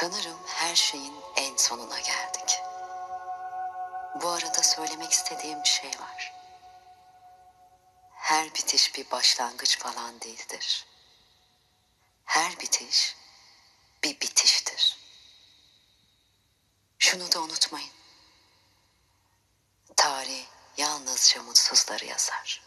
Sanırım her şeyin en sonuna geldik. Bu arada söylemek istediğim bir şey var. Her bitiş bir başlangıç falan değildir. Her bitiş bir bitiştir. Şunu da unutmayın. Tarih yalnızca mutsuzları yazar.